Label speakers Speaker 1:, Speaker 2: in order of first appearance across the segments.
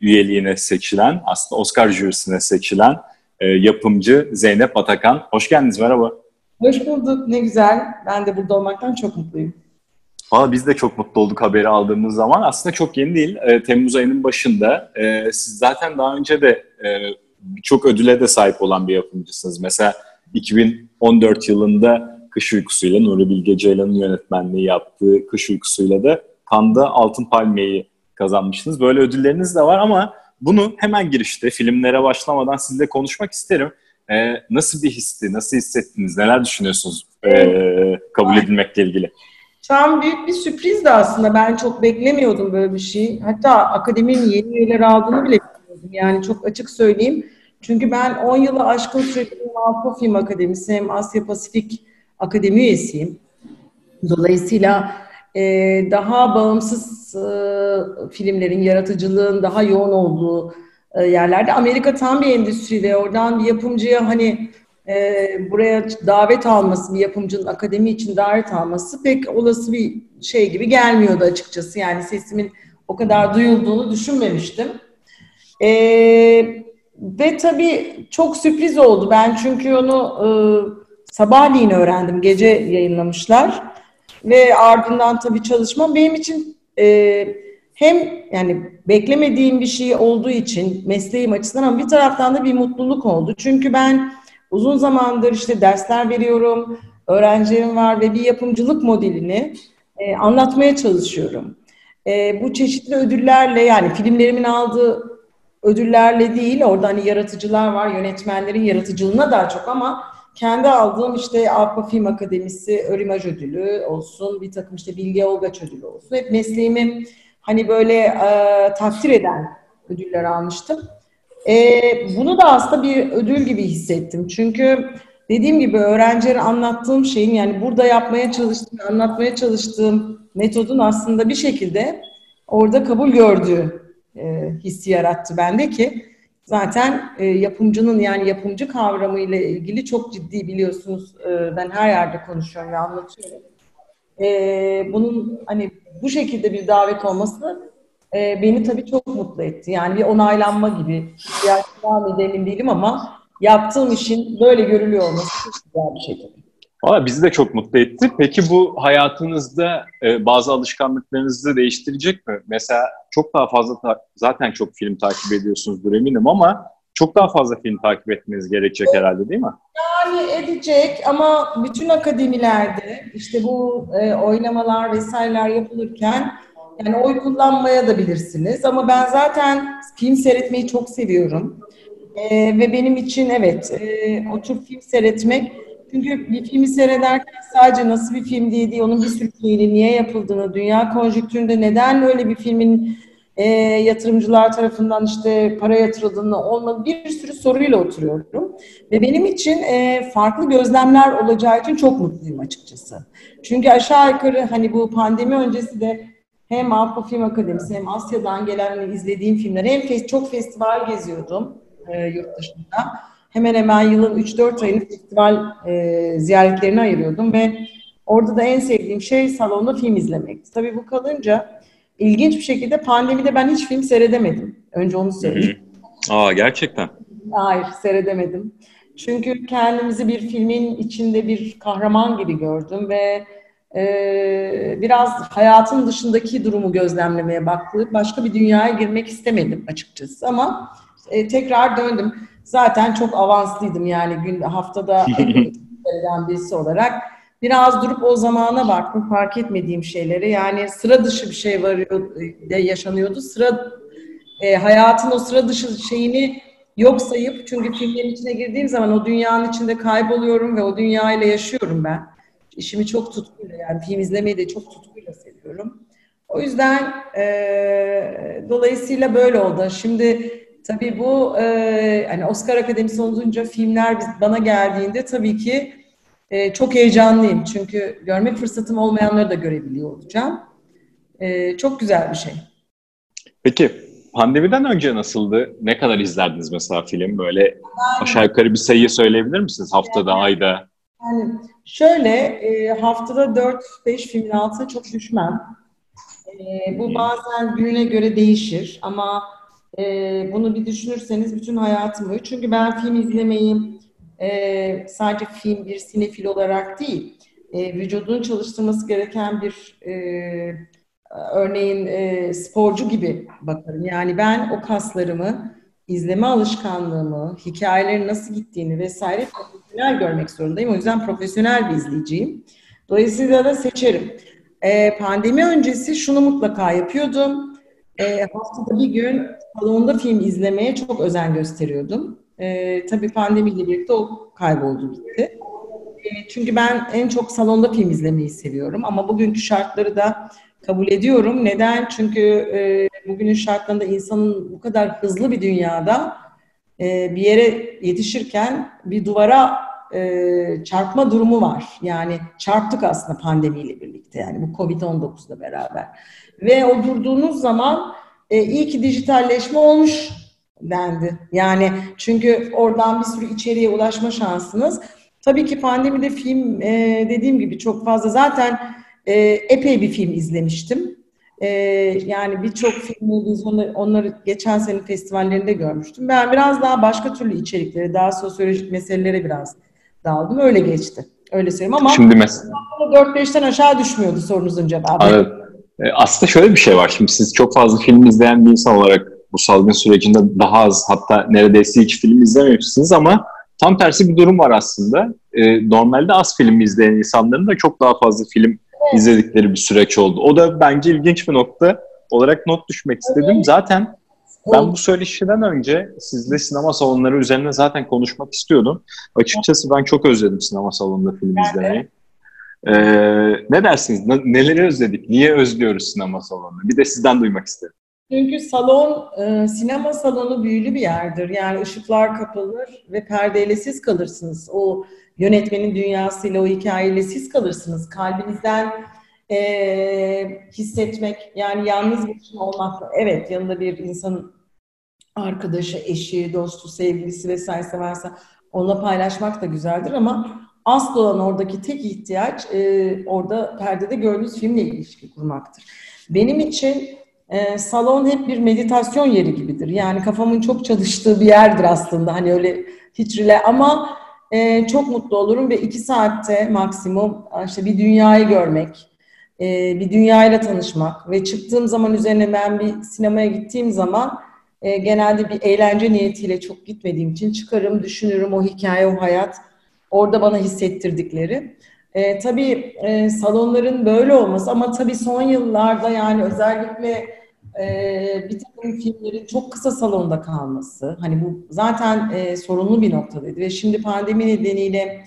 Speaker 1: üyeliğine seçilen, aslında Oscar jürisine seçilen e, yapımcı Zeynep Atakan. Hoş geldiniz, merhaba.
Speaker 2: Hoş bulduk, ne güzel. Ben de burada olmaktan çok mutluyum.
Speaker 1: Valla biz de çok mutlu olduk haberi aldığımız zaman. Aslında çok yeni değil. E, Temmuz ayının başında. E, siz zaten daha önce de e, çok ödüle de sahip olan bir yapımcısınız. Mesela 2014 yılında Kış Uykusu'yla Nuri Bilge Ceylan'ın yönetmenliği yaptığı Kış Uykusu'yla da Kanda Altın Palmiye'yi kazanmıştınız. Böyle ödülleriniz de var ama bunu hemen girişte filmlere başlamadan sizle konuşmak isterim. Ee, nasıl bir histi, nasıl hissettiniz, neler düşünüyorsunuz e, kabul edilmekle ilgili?
Speaker 2: Şu an büyük bir sürpriz de aslında. Ben çok beklemiyordum böyle bir şey. Hatta akademinin yeni üyeleri aldığını bile bilmiyordum. Yani çok açık söyleyeyim. Çünkü ben 10 yılı aşkın süredir Avrupa Film Akademisi hem Asya Pasifik Akademi üyesiyim. Dolayısıyla e, daha bağımsız e, filmlerin, yaratıcılığın daha yoğun olduğu e, yerlerde. Amerika tam bir endüstri ve oradan bir yapımcıya hani e, buraya davet alması, bir yapımcının akademi için davet alması pek olası bir şey gibi gelmiyordu açıkçası. Yani sesimin o kadar duyulduğunu düşünmemiştim. E, ve tabii çok sürpriz oldu. Ben çünkü onu e, sabahleyin öğrendim. Gece yayınlamışlar. Ve ardından tabii çalışmam benim için e, hem yani beklemediğim bir şey olduğu için mesleğim açısından ama bir taraftan da bir mutluluk oldu. Çünkü ben uzun zamandır işte dersler veriyorum, öğrencilerim var ve bir yapımcılık modelini e, anlatmaya çalışıyorum. E, bu çeşitli ödüllerle yani filmlerimin aldığı ödüllerle değil, orada hani yaratıcılar var, yönetmenlerin yaratıcılığına daha çok ama kendi aldığım işte Avrupa Film Akademisi Örimaj Ödülü olsun, bir takım işte Bilge Olgaç Ödülü olsun. Hep mesleğimi hani böyle e, takdir eden ödüller almıştım. E, bunu da aslında bir ödül gibi hissettim. Çünkü dediğim gibi öğrencilere anlattığım şeyin yani burada yapmaya çalıştığım, anlatmaya çalıştığım metodun aslında bir şekilde orada kabul gördüğü e, hissi yarattı bende ki zaten e, yapımcının yani yapımcı kavramı ile ilgili çok ciddi biliyorsunuz e, ben her yerde konuşuyorum ve anlatıyorum. E, bunun hani bu şekilde bir davet olması e, beni tabii çok mutlu etti. Yani bir onaylanma gibi. Yani devam edelim değilim ama yaptığım işin böyle görülüyor olması çok güzel bir şey tabii.
Speaker 1: Valla bizi de çok mutlu etti. Peki bu hayatınızda e, bazı alışkanlıklarınızı değiştirecek mi? Mesela çok daha fazla ta- zaten çok film takip ediyorsunuzdur eminim ama çok daha fazla film takip etmeniz gerekecek herhalde değil mi?
Speaker 2: Yani edecek ama bütün akademilerde işte bu e, oynamalar vesaireler yapılırken yani oy kullanmaya da bilirsiniz ama ben zaten film seyretmeyi çok seviyorum. E, ve benim için evet e, oturup film seyretmek çünkü bir filmi seyrederken sadece nasıl bir film diye değil, onun bir sürü şeyini, niye yapıldığını, dünya konjüktüründe neden öyle bir filmin e, yatırımcılar tarafından işte para yatırıldığını olmadı bir sürü soruyla oturuyorum. Ve benim için e, farklı gözlemler olacağı için çok mutluyum açıkçası. Çünkü aşağı yukarı hani bu pandemi öncesi de hem Avrupa Film Akademisi hem Asya'dan gelen hani izlediğim filmler hem fes çok festival geziyordum e, yurt dışında hemen hemen yılın 3-4 ayını festival e, ziyaretlerine ayırıyordum ve orada da en sevdiğim şey salonda film izlemekti. Tabii bu kalınca ilginç bir şekilde pandemide ben hiç film seyredemedim. Önce onu söyleyeyim.
Speaker 1: Aa gerçekten.
Speaker 2: Hayır seyredemedim. Çünkü kendimizi bir filmin içinde bir kahraman gibi gördüm ve e, biraz hayatın dışındaki durumu gözlemlemeye baktık. Başka bir dünyaya girmek istemedim açıkçası ama e, tekrar döndüm zaten çok avanslıydım yani gün haftada eden birisi olarak. Biraz durup o zamana baktım fark etmediğim şeyleri. Yani sıra dışı bir şey var de yaşanıyordu. Sıra e, hayatın o sıra dışı şeyini yok sayıp çünkü filmlerin içine girdiğim zaman o dünyanın içinde kayboluyorum ve o dünyayla yaşıyorum ben. İşimi çok tutkuyla yani film izlemeyi de çok tutkuyla seviyorum. O yüzden e, dolayısıyla böyle oldu. Şimdi tabii bu e, hani Oscar Akademisi olunca filmler bana geldiğinde tabii ki e, çok heyecanlıyım. Çünkü görmek fırsatım olmayanları da görebiliyor olacağım. E, çok güzel bir şey.
Speaker 1: Peki pandemiden önce nasıldı? Ne kadar izlerdiniz mesela film? Böyle aşağı yukarı bir sayı söyleyebilir misiniz? Haftada, ayda?
Speaker 2: Yani şöyle e, haftada 4-5 filmin altına çok düşmem. E, bu bazen gününe göre değişir ama e, bunu bir düşünürseniz bütün hayatım boyu. Çünkü ben film izlemeyi e, sadece film bir sinefil olarak değil, e, vücudunu çalıştırması gereken bir e, örneğin e, sporcu gibi bakarım. Yani ben o kaslarımı, izleme alışkanlığımı, hikayelerin nasıl gittiğini vesaire profesyonel görmek zorundayım. O yüzden profesyonel bir izleyiciyim. Dolayısıyla da seçerim. E, pandemi öncesi şunu mutlaka yapıyordum. E, haftada bir gün salonda film izlemeye çok özen gösteriyordum. E, tabii pandemiyle birlikte o kayboldu gitti. E, çünkü ben en çok salonda film izlemeyi seviyorum. Ama bugünkü şartları da kabul ediyorum. Neden? Çünkü e, bugünün şartlarında insanın bu kadar hızlı bir dünyada e, bir yere yetişirken bir duvara e, çarpma durumu var. Yani çarptık aslında pandemiyle birlikte yani bu Covid-19'la beraber. Ve o durduğunuz zaman e, iyi ki dijitalleşme olmuş dendi. Yani çünkü oradan bir sürü içeriye ulaşma şansınız. Tabii ki pandemide film e, dediğim gibi çok fazla zaten e, epey bir film izlemiştim. E, yani birçok filmi biz onları, onları geçen sene festivallerinde görmüştüm. Ben biraz daha başka türlü içeriklere, daha sosyolojik meselelere biraz daldım. Öyle geçti. Öyle söyleyeyim ama
Speaker 1: Şimdi mesela
Speaker 2: 4-5'ten aşağı düşmüyordu sorunuzun cevabı.
Speaker 1: Evet. E, Aslında şöyle bir şey var. Şimdi siz çok fazla film izleyen bir insan olarak bu salgın sürecinde daha az hatta neredeyse hiç film izlememişsiniz ama tam tersi bir durum var aslında. E, normalde az film izleyen insanların da çok daha fazla film izledikleri bir süreç oldu. O da bence ilginç bir nokta olarak not düşmek istedim. Zaten ben bu söyleşiden önce sizle sinema salonları üzerine zaten konuşmak istiyordum. Açıkçası ben çok özledim sinema salonunda film izlemeyi. Ee, ne dersiniz? Ne- Neleri özledik? Niye özlüyoruz sinema salonunu? Bir de sizden duymak isterim.
Speaker 2: Çünkü salon, e, sinema salonu büyülü bir yerdir. Yani ışıklar kapalır ve perdeyle siz kalırsınız. O yönetmenin dünyasıyla, o hikayeyle siz kalırsınız. Kalbinizden e, hissetmek, yani yalnız başına olmakla, evet yanında bir insanın arkadaşı, eşi, dostu, sevgilisi vesaire varsa onunla paylaşmak da güzeldir ama asıl olan oradaki tek ihtiyaç e, orada perdede gördüğünüz filmle ilişki kurmaktır. Benim için e, salon hep bir meditasyon yeri gibidir. Yani kafamın çok çalıştığı bir yerdir aslında. Hani öyle hiç rile ama e, çok mutlu olurum ve iki saatte maksimum işte bir dünyayı görmek, e, bir dünyayla tanışmak ve çıktığım zaman üzerine ben bir sinemaya gittiğim zaman e, genelde bir eğlence niyetiyle çok gitmediğim için çıkarım, düşünürüm o hikaye, o hayat orada bana hissettirdikleri. E, tabii e, salonların böyle olması ama tabii son yıllarda yani özellikle bir takım filmlerin çok kısa salonda kalması, hani bu zaten e, sorunlu bir noktadaydı ve şimdi pandemi nedeniyle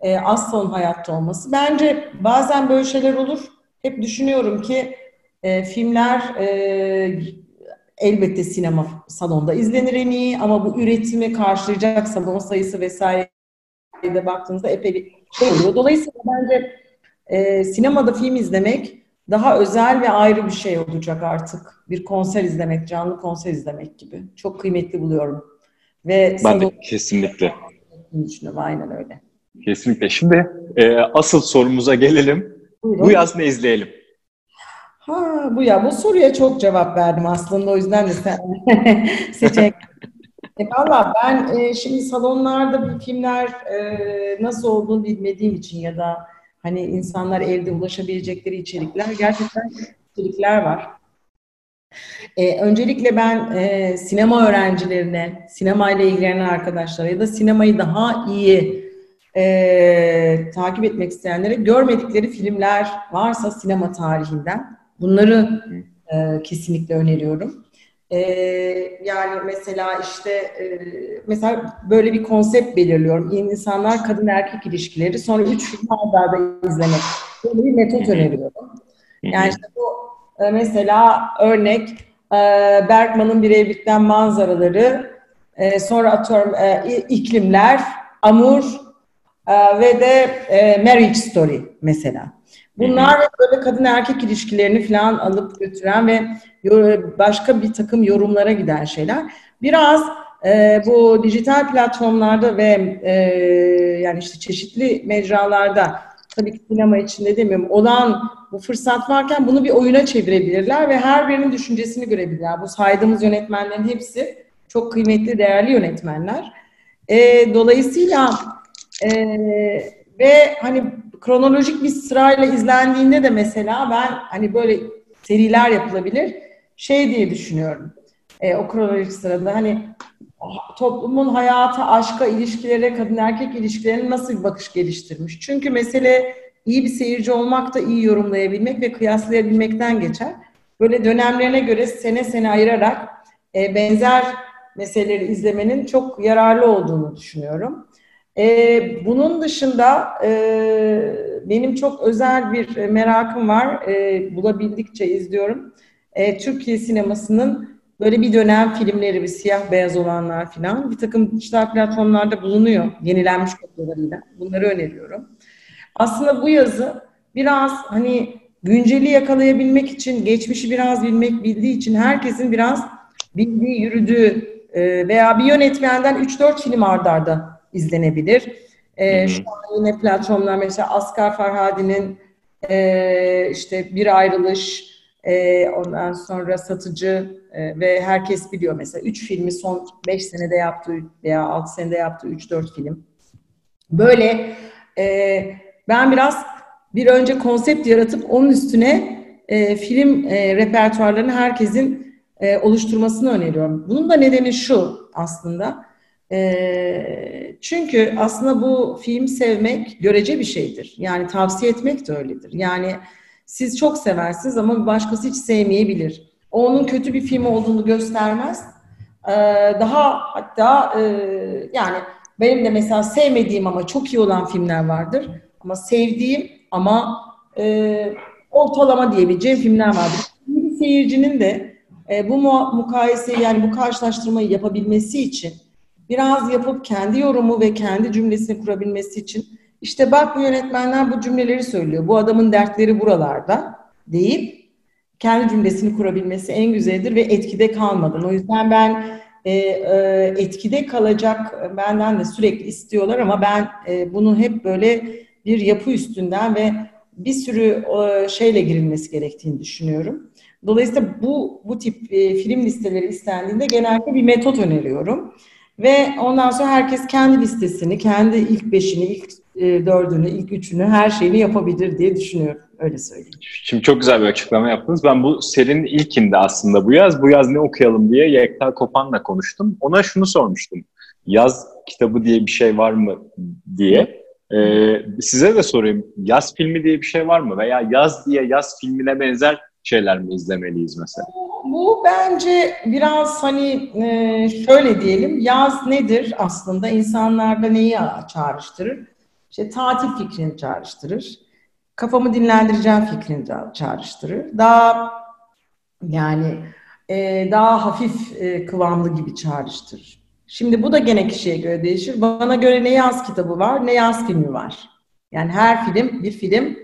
Speaker 2: e, az salon hayatta olması. Bence bazen böyle şeyler olur. Hep düşünüyorum ki e, filmler e, elbette sinema salonda izlenir en iyi ama bu üretimi karşılayacak salon sayısı vesaire de baktığınızda epey bir şey oluyor. Dolayısıyla bence e, sinemada film izlemek daha özel ve ayrı bir şey olacak artık. Bir konser izlemek, canlı konser izlemek gibi. Çok kıymetli buluyorum. Ve
Speaker 1: Ben de kesinlikle.
Speaker 2: düşünüyorum. Aynen öyle.
Speaker 1: Kesinlikle. Şimdi e, asıl sorumuza gelelim.
Speaker 2: Buyurun.
Speaker 1: Bu yaz ne izleyelim?
Speaker 2: Ha bu ya bu soruya çok cevap verdim aslında o yüzden de sen seçenek. E, Valla ben e, şimdi salonlarda bir filmler e, nasıl olduğunu bilmediğim için ya da hani insanlar evde ulaşabilecekleri içerikler gerçekten içerikler var. E, öncelikle ben e, sinema öğrencilerine, sinemayla ilgilenen arkadaşlara ya da sinemayı daha iyi e, takip etmek isteyenlere görmedikleri filmler varsa sinema tarihinden bunları e, kesinlikle öneriyorum. E, yani mesela işte e, mesela böyle bir konsept belirliyorum. İnsanlar kadın erkek ilişkileri sonra üç film arda izlemek. Böyle bir metot öneriyorum. Yani işte bu e, mesela örnek e, Bergman'ın Bir Evlilikten Manzaraları, e, sonra atıyorum e, iklimler, Amur e, ve de e, Marriage Story mesela. Bunlar böyle kadın erkek ilişkilerini falan alıp götüren ve başka bir takım yorumlara giden şeyler. Biraz e, bu dijital platformlarda ve e, yani işte çeşitli mecralarda tabii ki sinema içinde demiyorum olan bu fırsat varken bunu bir oyuna çevirebilirler ve her birinin düşüncesini görebilirler. Bu saydığımız yönetmenlerin hepsi çok kıymetli, değerli yönetmenler. E, dolayısıyla e, ve hani kronolojik bir sırayla izlendiğinde de mesela ben hani böyle seriler yapılabilir şey diye düşünüyorum. E, o kronolojik sırada hani toplumun hayata, aşka, ilişkilere, kadın erkek ilişkilerine nasıl bir bakış geliştirmiş. Çünkü mesele iyi bir seyirci olmak da iyi yorumlayabilmek ve kıyaslayabilmekten geçer. Böyle dönemlerine göre sene sene ayırarak e, benzer meseleleri izlemenin çok yararlı olduğunu düşünüyorum. E, bunun dışında e, benim çok özel bir merakım var. E, bulabildikçe izliyorum. E, Türkiye sinemasının böyle bir dönem filmleri, bir siyah beyaz olanlar falan bir takım dijital platformlarda bulunuyor yenilenmiş kopyalarıyla. Bunları öneriyorum. Aslında bu yazı biraz hani günceli yakalayabilmek için, geçmişi biraz bilmek bildiği için herkesin biraz bildiği, yürüdüğü e, veya bir yönetmenden 3-4 film ardarda izlenebilir. E, Şu an yine platformlar mesela Asgar Farhadi'nin e, işte Bir Ayrılış, e, ondan sonra Satıcı e, ve herkes biliyor mesela 3 filmi son 5 senede yaptığı veya 6 senede yaptığı 3-4 film. Böyle e, ben biraz bir önce konsept yaratıp onun üstüne e, film e, repertuarlarını herkesin e, oluşturmasını öneriyorum. Bunun da nedeni şu aslında. Çünkü aslında bu film sevmek görece bir şeydir. Yani tavsiye etmek de öyledir. Yani siz çok seversiniz ama bir başkası hiç sevmeyebilir. O onun kötü bir film olduğunu göstermez. Daha hatta yani benim de mesela sevmediğim ama çok iyi olan filmler vardır. Ama sevdiğim ama e, ortalama diyebileceğim filmler vardır. Bir seyircinin de e, bu mukayese yani bu karşılaştırmayı yapabilmesi için biraz yapıp kendi yorumu ve kendi cümlesini kurabilmesi için işte bak bu yönetmenler bu cümleleri söylüyor. Bu adamın dertleri buralarda deyip kendi cümlesini kurabilmesi en güzeldir ve etkide kalmadan. O yüzden ben e, e, etkide kalacak benden de sürekli istiyorlar ama ben e, bunu hep böyle bir yapı üstünden ve bir sürü e, şeyle girilmesi gerektiğini düşünüyorum. Dolayısıyla bu bu tip e, film listeleri istendiğinde genelde bir metot öneriyorum. Ve ondan sonra herkes kendi listesini, kendi ilk beşini, ilk e, dördünü, ilk üçünü, her şeyini yapabilir diye düşünüyorum. Öyle söyleyeyim.
Speaker 1: Şimdi çok güzel bir açıklama yaptınız. Ben bu serinin ilkinde aslında bu yaz, bu yaz ne okuyalım diye Yekta Kopan'la konuştum. Ona şunu sormuştum. Yaz kitabı diye bir şey var mı diye. Ee, size de sorayım. Yaz filmi diye bir şey var mı? Veya yaz diye yaz filmine benzer şeyler mi izlemeliyiz mesela?
Speaker 2: Bu, bence biraz hani e, şöyle diyelim. Yaz nedir aslında? İnsanlarda neyi çağrıştırır? İşte tatil fikrini çağrıştırır. Kafamı dinlendireceğim fikrini çağrıştırır. Daha yani e, daha hafif e, kıvamlı gibi çağrıştırır. Şimdi bu da gene kişiye göre değişir. Bana göre ne yaz kitabı var ne yaz filmi var. Yani her film bir film,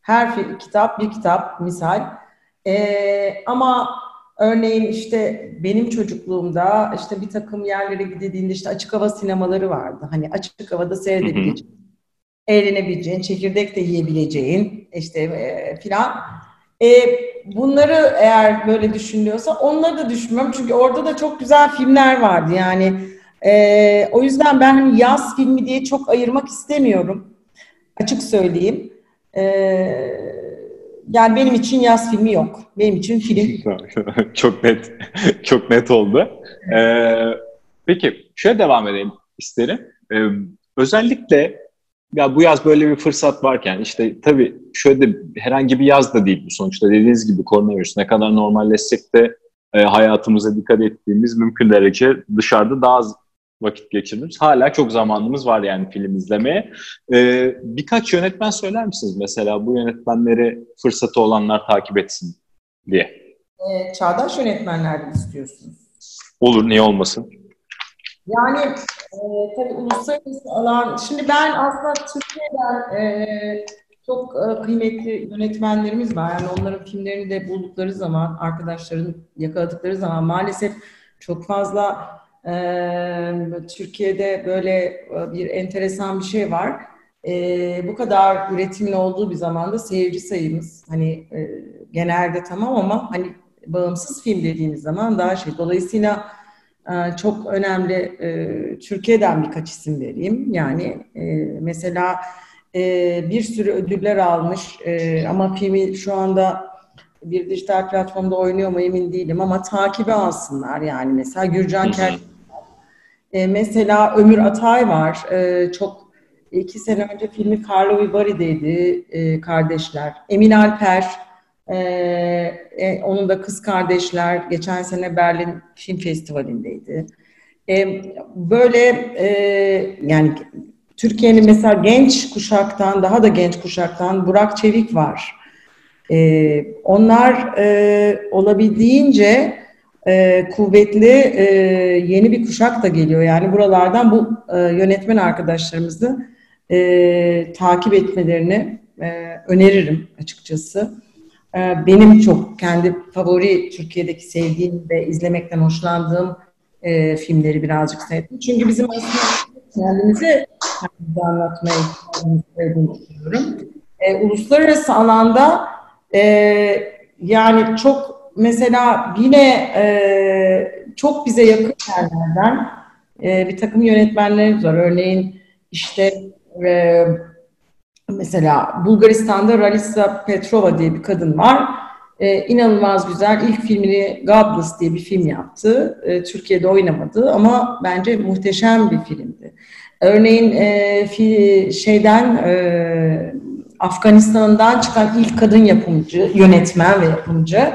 Speaker 2: her film, kitap bir kitap misal. Ee, ama örneğin işte benim çocukluğumda işte bir takım yerlere gidildiğinde işte açık hava sinemaları vardı. Hani açık havada seyredebileceğin eğlenebileceğin, çekirdek de yiyebileceğin işte e, filan. E, bunları eğer böyle düşünüyorsa onları da düşünmüyorum. Çünkü orada da çok güzel filmler vardı yani. E, o yüzden ben hani yaz filmi diye çok ayırmak istemiyorum. Açık söyleyeyim. E, yani benim için yaz filmi yok. Benim için film.
Speaker 1: çok net, çok net oldu. Ee, peki şöyle devam edelim isterim. Ee, özellikle ya bu yaz böyle bir fırsat varken işte tabii şöyle de herhangi bir yaz da değil bu sonuçta dediğiniz gibi koronavirüs ne kadar normalleşsek de e, hayatımıza dikkat ettiğimiz mümkün derece dışarıda daha az vakit geçirdiğimiz hala çok zamanımız var yani film izlemeye. E, birkaç yönetmen söyler misiniz mesela bu yönetmenleri fırsatı olanlar takip etsin diye.
Speaker 2: E, çağdaş yönetmenlerden istiyorsunuz.
Speaker 1: Olur, niye olmasın?
Speaker 2: Yani e, tabii uluslararası alan, şimdi ben aslında Türkiye'den e, çok e, kıymetli yönetmenlerimiz var. Yani onların filmlerini de buldukları zaman, arkadaşların yakaladıkları zaman maalesef çok fazla Türkiye'de böyle e, bir enteresan bir şey var. Bu kadar üretimin olduğu bir zamanda seyirci sayımız hani e, genelde tamam ama hani bağımsız film dediğimiz zaman daha şey. Dolayısıyla e, çok önemli Türkiye'den birkaç isim vereyim. Yani mesela bir sürü ödüller almış ama filmi şu anda bir dijital platformda oynuyor mu emin değilim ama takibi alsınlar yani mesela Gürcan Ker e, mesela Ömür Atay var. E, çok iki sene önce filmi Carlo Vibari'deydi e, kardeşler. Emin Alper e, e, onun da kız kardeşler geçen sene Berlin Film Festivali'ndeydi. E, böyle e, yani Türkiye'nin mesela genç kuşaktan daha da genç kuşaktan Burak Çevik var. E, onlar e, olabildiğince e, kuvvetli e, yeni bir kuşak da geliyor. Yani buralardan bu e, yönetmen arkadaşlarımızı e, takip etmelerini e, öneririm açıkçası. E, benim çok kendi favori Türkiye'deki sevdiğim ve izlemekten hoşlandığım e, filmleri birazcık seyrettim. Çünkü bizim aslında kendimizi kendimize anlatmaya ihtiyacımız düşünüyorum. E, uluslararası alanda e, yani çok mesela yine e, çok bize yakın yerlerden e, bir takım yönetmenlerimiz var. Örneğin işte e, mesela Bulgaristan'da Ralisa Petrova diye bir kadın var. E, inanılmaz güzel. İlk filmini Godless diye bir film yaptı. E, Türkiye'de oynamadı ama bence muhteşem bir filmdi. Örneğin e, fi, şeyden e, Afganistan'dan çıkan ilk kadın yapımcı, yönetmen ve yapımcı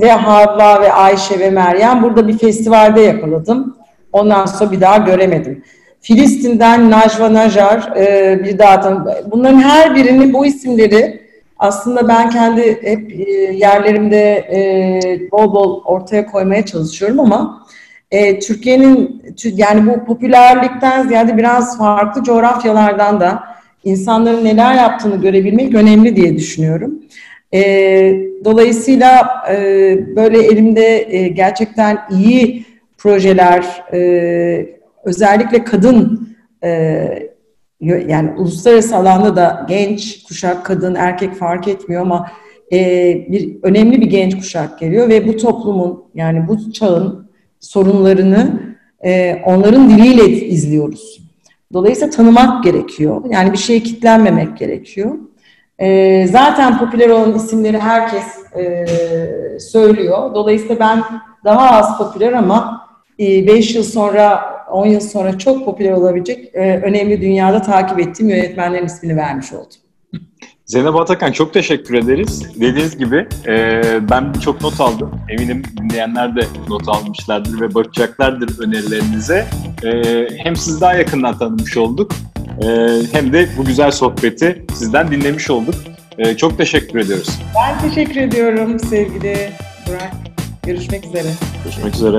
Speaker 2: ve Havva ve Ayşe ve Meryem burada bir festivalde yakaladım. Ondan sonra bir daha göremedim. Filistin'den Najva Najar e, bir daha tanı- Bunların her birini bu isimleri aslında ben kendi hep e, yerlerimde e, bol bol ortaya koymaya çalışıyorum ama e, Türkiye'nin tü- yani bu popülerlikten ziyade biraz farklı coğrafyalardan da insanların neler yaptığını görebilmek önemli diye düşünüyorum. E, dolayısıyla e, böyle elimde e, gerçekten iyi projeler, e, özellikle kadın e, yani uluslararası alanda da genç kuşak, kadın, erkek fark etmiyor ama e, bir önemli bir genç kuşak geliyor ve bu toplumun yani bu çağın sorunlarını e, onların diliyle izliyoruz. Dolayısıyla tanımak gerekiyor. Yani bir şeye kitlenmemek gerekiyor. E, zaten popüler olan isimleri herkes e, söylüyor. Dolayısıyla ben daha az popüler ama 5 yıl sonra, 10 yıl sonra çok popüler olabilecek e, önemli dünyada takip ettiğim yönetmenlerin ismini vermiş oldum.
Speaker 1: Zeynep Atakan çok teşekkür ederiz. Dediğiniz gibi e, ben çok not aldım. Eminim dinleyenler de not almışlardır ve bakacaklardır önerilerinize. E, hem sizi daha yakından tanımış olduk e, hem de bu güzel sohbeti sizden dinlemiş olduk. E, çok teşekkür ediyoruz.
Speaker 2: Ben teşekkür ediyorum sevgili Burak. Görüşmek üzere.
Speaker 1: Görüşmek üzere.